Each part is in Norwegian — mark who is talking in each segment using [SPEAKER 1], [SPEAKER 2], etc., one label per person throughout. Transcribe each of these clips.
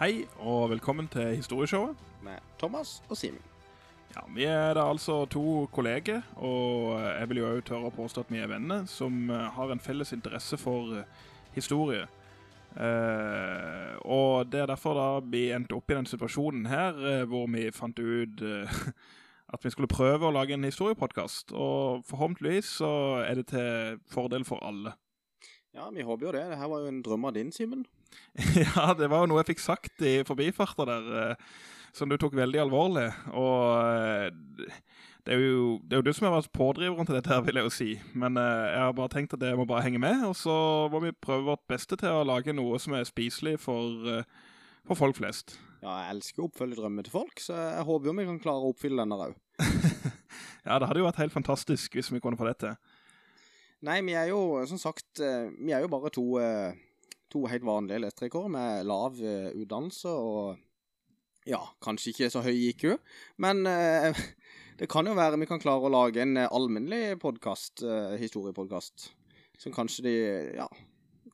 [SPEAKER 1] Hei og velkommen til Historieshowet.
[SPEAKER 2] med Thomas og Simen.
[SPEAKER 1] Ja, Vi er da altså to kolleger, og jeg vil jo også tørre å påstå at vi er venner, som eh, har en felles interesse for eh, historie. Eh, og det er derfor da vi endte opp i den situasjonen her, eh, hvor vi fant ut at vi skulle prøve å lage en historiepodkast. Og forhåpentligvis så er det til fordel for alle.
[SPEAKER 2] Ja, vi håper jo det. Dette var jo en drøm av din, Simen.
[SPEAKER 1] Ja, det var jo noe jeg fikk sagt i forbifarta der, eh, som du tok veldig alvorlig. Og eh, det er, jo, det er jo du som har vært pådriveren til dette her, vil jeg jo si. Men eh, jeg har bare tenkt at jeg må bare henge med, og så må vi prøve vårt beste til å lage noe som er spiselig for, for folk flest.
[SPEAKER 2] Ja, jeg elsker å oppfølge drømmer til folk, så jeg håper jo vi kan klare å oppfylle denne òg.
[SPEAKER 1] Ja, det hadde jo vært helt fantastisk hvis vi kunne få det til.
[SPEAKER 2] Nei, vi er jo, som sagt, vi er jo bare to, eh, to helt vanlige elektrikere med lav eh, utdannelse og ja, kanskje ikke så høy IQ, men eh, det kan jo være vi kan klare å lage en eh, alminnelig podkast, eh, historiepodkast, som kanskje de, ja,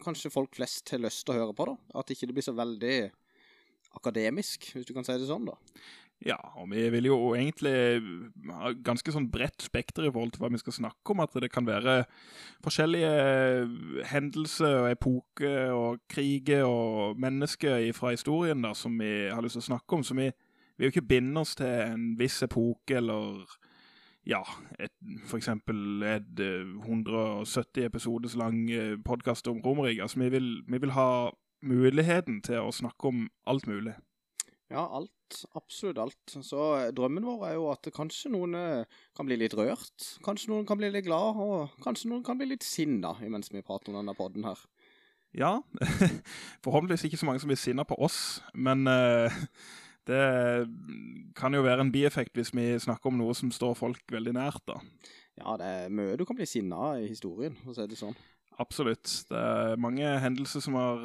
[SPEAKER 2] kanskje folk flest har lyst til å høre på, da. At ikke det blir så veldig akademisk, hvis du kan si det sånn, da.
[SPEAKER 1] Ja, og vi vil jo egentlig ha ganske sånn bredt spekter i forhold til hva vi skal snakke om. At det kan være forskjellige hendelser og epoker og kriger og mennesker fra historien da, som vi har lyst til å snakke om. Så vi vil jo ikke binde oss til en viss epoke eller ja, et, for eksempel et eh, 170 episoders lang podkast podcast om Romerike. Altså, vi vi vil ha muligheten til å snakke om alt mulig.
[SPEAKER 2] Ja, alt. Absolutt alt. Så eh, drømmen vår er jo at kanskje noen eh, kan bli litt rørt, kanskje noen kan bli litt glad, og kanskje noen kan bli litt sinna imens vi prater om denne podden her.
[SPEAKER 1] Ja, forhåpentligvis ikke så mange som blir sinna på oss, men eh, det kan jo være en bieffekt hvis vi snakker om noe som står folk veldig nært, da.
[SPEAKER 2] Ja, det er mye du kan bli sinna i historien, for å si det sånn.
[SPEAKER 1] Absolutt. Det er mange hendelser som, har,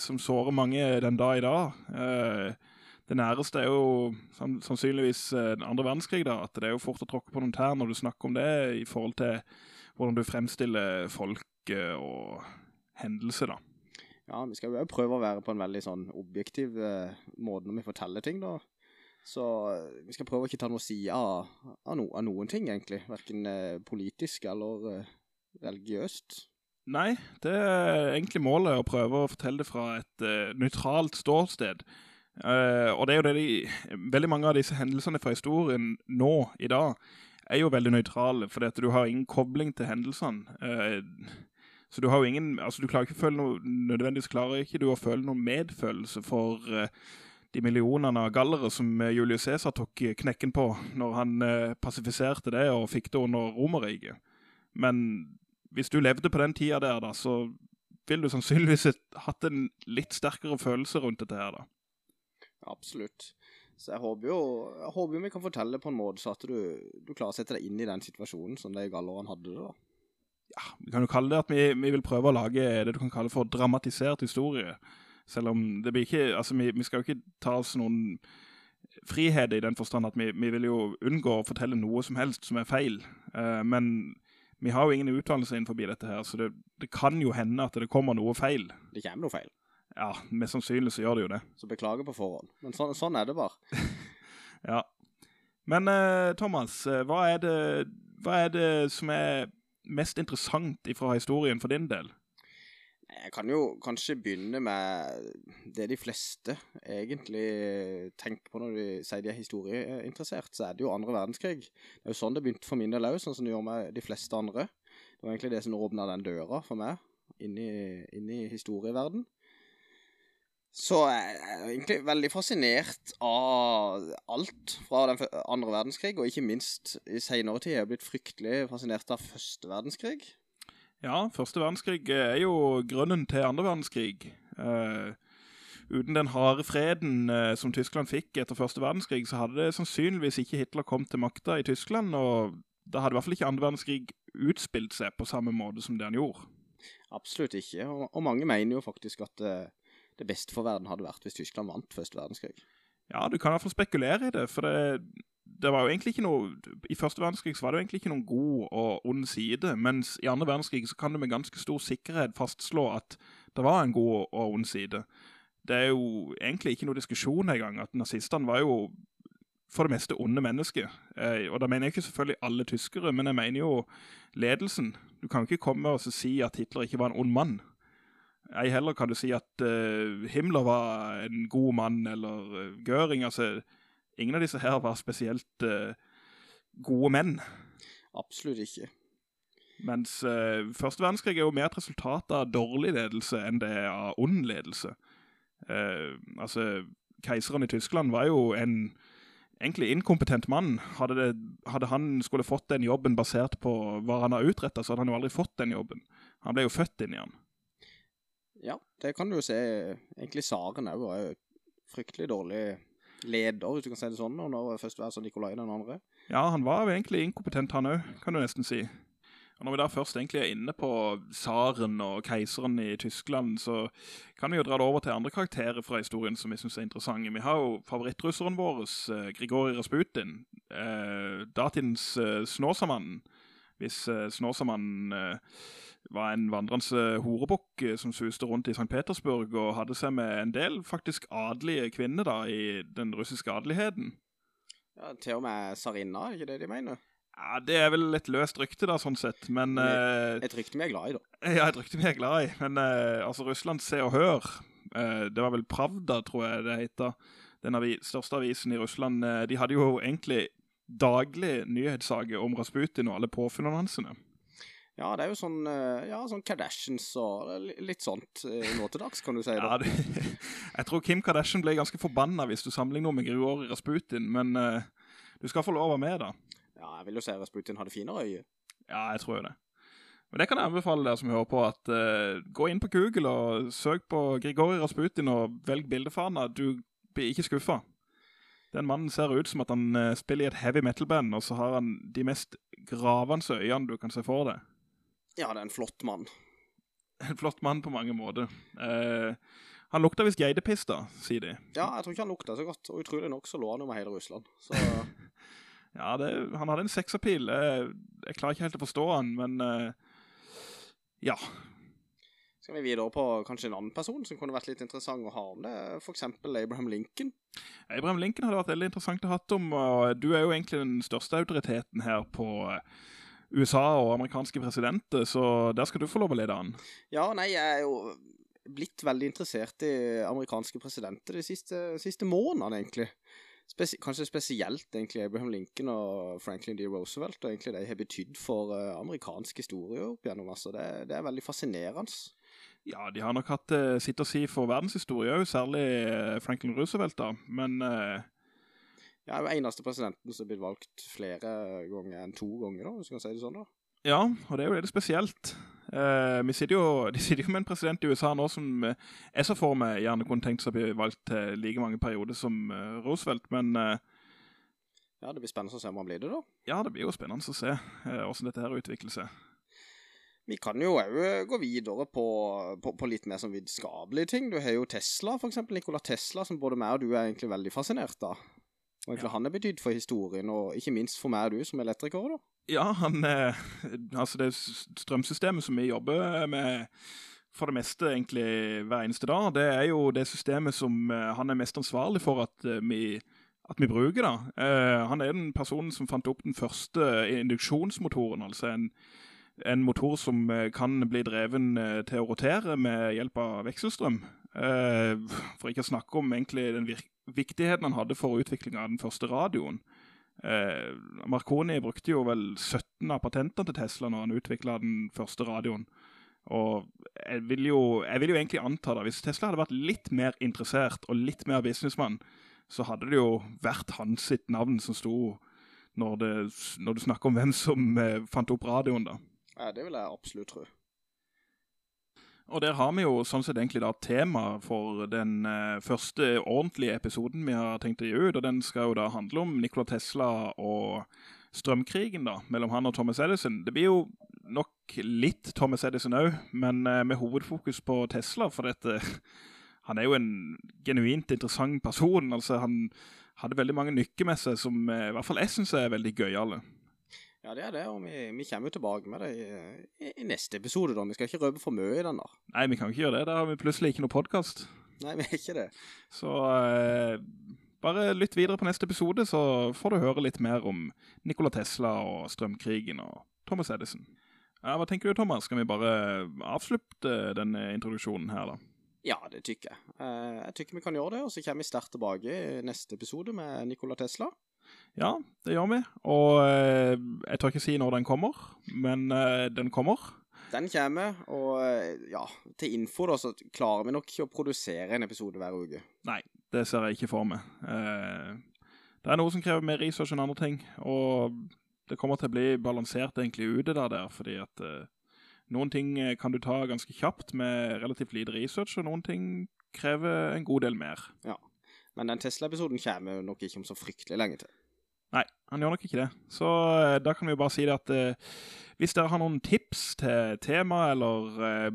[SPEAKER 1] som sårer mange den dag i dag. Eh, Det næreste er jo sannsynligvis eh, den andre verdenskrig, da. At det er jo fort å tråkke på noen tær når du snakker om det, i forhold til hvordan du fremstiller folk eh, og hendelser, da.
[SPEAKER 2] Ja, vi skal jo prøve å være på en veldig sånn objektiv eh, måte når vi forteller ting, da. Så eh, vi skal prøve å ikke ta noe side av, av, no, av noen ting, egentlig. Hverken eh, politisk eller eh, religiøst.
[SPEAKER 1] Nei, det er egentlig målet å prøve å fortelle det fra et nøytralt ståsted. Eh, og det er jo det de, veldig mange av disse hendelsene fra historien nå, i dag, er jo veldig nøytrale, fordi at du har ingen kobling til hendelsene. Uh, så du har jo ingen, altså du klarer ikke å føle noe, nødvendigvis klarer ikke du å føle noe medfølelse for uh, de millionene av gallere som Julius Caesar tok knekken på når han pasifiserte det og fikk det under Romerriket. Men hvis du levde på den tida der, da, så vil du sannsynligvis hatt en litt sterkere følelse rundt dette her, da.
[SPEAKER 2] Absolutt. Så jeg håper jo jeg håper vi kan fortelle på en måte så at du, du klarer å sette deg inn i den situasjonen som de gallerne hadde det, da.
[SPEAKER 1] Ja, vi kan jo kalle det at vi, vi vil prøve å lage det du kan kalle for dramatisert historie. Selv om det blir ikke, altså vi, vi skal jo ikke ta oss noen frihet i den forstand at vi, vi vil jo unngå å fortelle noe som helst som er feil. Uh, men vi har jo ingen utdannelse innenfor dette her, så det, det kan jo hende at det kommer noe feil.
[SPEAKER 2] Det kommer noe feil.
[SPEAKER 1] Ja, mest sannsynlig så gjør det jo det.
[SPEAKER 2] Så beklager på forhånd. Men sånn, sånn er det bare.
[SPEAKER 1] Ja. Men uh, Thomas, eh, hva er, det, hva er det som er mest interessant fra historien for din del?
[SPEAKER 2] Jeg kan jo kanskje begynne med det de fleste egentlig tenker på når de sier de er historieinteressert, så er det jo andre verdenskrig. Det er jo sånn det begynte for min del òg, sånn som det gjør med de fleste andre. Det var egentlig det som åpna den døra for meg inn i, inn i historieverden. Så jeg er egentlig veldig fascinert av alt fra den andre verdenskrig, og ikke minst i senere tid er jeg blitt fryktelig fascinert av første verdenskrig.
[SPEAKER 1] Ja, første verdenskrig er jo grunnen til andre verdenskrig. Uh, uten den harde freden uh, som Tyskland fikk etter første verdenskrig, så hadde det sannsynligvis ikke Hitler kommet til makta i Tyskland, og da hadde i hvert fall ikke andre verdenskrig utspilt seg på samme måte som det han gjorde.
[SPEAKER 2] Absolutt ikke, og, og mange mener jo faktisk at eh, det beste for verden hadde vært hvis Tyskland vant første verdenskrig.
[SPEAKER 1] Ja, du kan i hvert fall spekulere i det, for det, det var jo egentlig ikke noe I første verdenskrig så var det jo egentlig ikke noen god og ond side, mens i andre verdenskrig så kan du med ganske stor sikkerhet fastslå at det var en god og ond side. det er jo egentlig ikke noe diskusjon engang, at nazistene var jo for det meste onde mennesker. Eh, og da mener jeg ikke selvfølgelig alle tyskere, men jeg mener jo ledelsen. Du kan jo ikke komme og si at Hitler ikke var en ond mann. Ei heller kan du si at uh, Himmler var en god mann, eller uh, Göring. Altså, ingen av disse her var spesielt uh, gode menn.
[SPEAKER 2] Absolutt ikke.
[SPEAKER 1] Mens uh, første verdenskrig er jo mer et resultat av dårlig ledelse enn det er av ond ledelse. Uh, altså, keiseren i Tyskland var jo en egentlig inkompetent mann. Hadde, det, hadde, han skulle fått den jobben basert på hva han har utrettet, så hadde han jo aldri fått den jobben. Han ble jo født inn i han.
[SPEAKER 2] Ja, det kan du jo se. Egentlig Saren er jo fryktelig dårlig leder, hvis du kan si det sånn, når først var så Nikolai den andre.
[SPEAKER 1] Ja, han var jo egentlig inkompetent han også, kan du nesten si. Og når vi da først egentlig er inne på Saren og keiseren i Tyskland, så kan vi jo dra det over til andre karakterer fra historien som vi synes er interessante. Vi har jo favorittrusseren vår, Grigorij Grigori Rasputin, eh, datidens eh, Snåsamannen. Hvis uh, Snåsamannen uh, var en vandrende horebukk eh, som suste rundt i St. Petersburg og hadde seg med en del faktisk adelige kvinner da i den russiske adeligheten.
[SPEAKER 2] Ja, til og med Sarinna, ikke det de mener?
[SPEAKER 1] Ja, Det er vel et løst rykte, da, sånn sett, men uh,
[SPEAKER 2] Et rykte vi er glad i, da.
[SPEAKER 1] Ja, et rykte vi er glad i. Men altså, Russland Se og Hør, det var vel Pravda, tror jeg det heter, den avi største avisen i Russland, de hadde jo egentlig daglig nyhetssaker om Rasputin og alle påfunnene hans.
[SPEAKER 2] Ja, det er jo sånn, ja, sånn Kardashians og litt sånt nå til dags, kan du si. da.
[SPEAKER 1] Ja, det, jeg tror Kim Kardashian ble ganske forbanna hvis du sammenligner med Grigori Rasputin, men du skal få lov å være med, da.
[SPEAKER 2] Ja, jeg vil jo si Rasputin hadde finere øye.
[SPEAKER 1] Ja, jeg tror jo det. Men det kan jeg anbefale dere som hører på, at uh, gå inn på Google og søk på Grigori Rasputin og velg bildefana. Du blir ikke skuffet. Den mannen ser ut som at han uh, spiller i et heavy metal-band, og så har han de mest gravende øyene du kan se for deg.
[SPEAKER 2] Ja, det er en flott mann.
[SPEAKER 1] En flott mann på mange måter. Uh, han lukta visst geitepiss, da, sier de.
[SPEAKER 2] Ja, jeg tror ikke han lukta så godt, og utrolig nok så lå han jo med hele Russland. Så...
[SPEAKER 1] Ja, det, han hadde en sexappeal. Jeg, jeg, klarer ikke helt å forstå han, men uh, ja.
[SPEAKER 2] Skal vi videre på kanskje en annen person som kunne vært litt interessant å ha om det, eksempel Abraham Lincoln.
[SPEAKER 1] Abraham Lincoln hadde vært veldig interessant å ha om, og du er jo egentlig den største autoriteten her på uh, USA og amerikanske presidenter, så der skal du få lov å lede an.
[SPEAKER 2] Ja, nei, jeg er jo blitt veldig interessert i amerikanske presidenter de siste, siste månedene, egentlig. Spesi kanskje spesielt egentlig Abraham Lincoln og Franklin D. Roosevelt, og egentlig de har betydd for uh, amerikansk historie opp igjennom. Altså. Det, det, er veldig fascinerende.
[SPEAKER 1] Ja, de har nok hatt uh, sitt å si for verdenshistorie òg, særlig uh, Franklin Roosevelt, da. Men uh...
[SPEAKER 2] Ja, er jo eneste presidenten som har blitt valgt flere ganger enn to ganger, da, hvis du kan si det sånn, da.
[SPEAKER 1] Ja, og det er jo litt spesielt. Uh, sitter jo, de sitter jo med en president i USA nå som uh, er så for meg gjerne kunne tenkt seg å bli valgt til like mange perioder som uh, Roosevelt, men
[SPEAKER 2] Ja, det blir spennende å se om han blir det, da.
[SPEAKER 1] Ja, det blir jo spennende å se hvordan dette her utvikler seg.
[SPEAKER 2] Vi kan jo òg gå videre på, på, på, litt mer sånn vitenskapelige ting. Du har jo Tesla, for eksempel Nikola Tesla, som både meg og du er egentlig veldig fascinert av. Og egentlig ja. han er betydd for historien, og ikke minst for meg og du som elektriker, da.
[SPEAKER 1] Ja, han eh, Altså, det strømsystemet som vi jobber med for det meste egentlig hver eneste dag, det er jo det systemet som eh, han er mest ansvarlig for at eh, vi at vi bruker da. Uh, han er den personen som fant opp den første induksjonsmotoren, altså en, en motor som kan bli dreven uh, til å rotere med hjelp av vekselstrøm. Uh, for ikke å snakke om egentlig den viktigheten han hadde for utviklinga av den første radioen. Eh, Marconi brukte jo vel 17 av patentene til Tesla når han utviklet den første radioen. Og jeg vil, jo, jeg vil jo egentlig anta da, hvis Tesla hadde vært litt mer interessert og litt mer businessmann, så hadde det jo vært hans sitt navn som sto når, det, når du snakker om hvem som eh, fant opp radioen da.
[SPEAKER 2] Ja, det vil jeg absolutt tro.
[SPEAKER 1] Og der har vi jo sånn sett egentlig da tema for den eh, første ordentlige episoden vi har tenkt å gi ut, og den skal jo da handle om Nikola Tesla og strømkrigen da, mellom han og Thomas Edison. Det blir jo nok litt Thomas Edison også, men eh, med hovedfokus på Tesla, for dette, han er jo en genuint interessant person, altså han hadde veldig mange nykker med seg som eh, i hvert fall jeg synes er veldig gøyale.
[SPEAKER 2] Ja, det er det, og vi, vi kommer jo tilbake med det i, i, i, neste episode da. Vi skal ikke røpe for mye i den da.
[SPEAKER 1] Nei, vi kan ikke gjøre det. Da har vi plutselig ikke noe podcast.
[SPEAKER 2] Nei, vi er ikke det.
[SPEAKER 1] Så eh, bare lytt videre på neste episode, så får du høre litt mer om Nikola Tesla og strømkrigen og Thomas Edison. Ja, hva tenker du, Thomas? Skal vi bare avslutte denne introduksjonen her, da?
[SPEAKER 2] Ja, det tykker jeg. Eh, jeg tykker vi kan gjøre det, og så kommer vi sterkt tilbake i neste episode med Nikola Tesla.
[SPEAKER 1] Ja, det gjør vi. Og eh, jeg tør ikke si når den kommer, men eh, den kommer.
[SPEAKER 2] Den kommer, og eh, ja, til info da, så klarer vi nok ikke å produsere en episode hver uke.
[SPEAKER 1] Nei, det ser jeg ikke for meg. Eh, det er noe som krever mer research enn andre ting, og det kommer til å bli balansert egentlig ute der, der fordi at eh, noen ting eh, kan du ta ganske kjapt med relativt lite research, og noen ting krever en god del mer.
[SPEAKER 2] Ja, men den Tesla-episoden kommer nok ikke om så fryktelig lenge til.
[SPEAKER 1] Han gjør nok ikke det. Så eh, da kan vi jo bare si det at eh, hvis dere har noen tips til tema eller eh,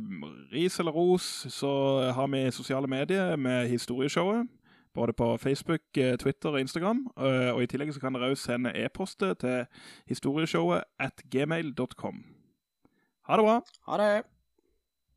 [SPEAKER 1] ris eller ros, så har vi sosiale medier med historieshowet. Både på Facebook, eh, Twitter og Instagram. Eh, og i tillegg så kan dere også sende e-poster til historieshowet at gmail.com. Ha det bra!
[SPEAKER 2] Ha det!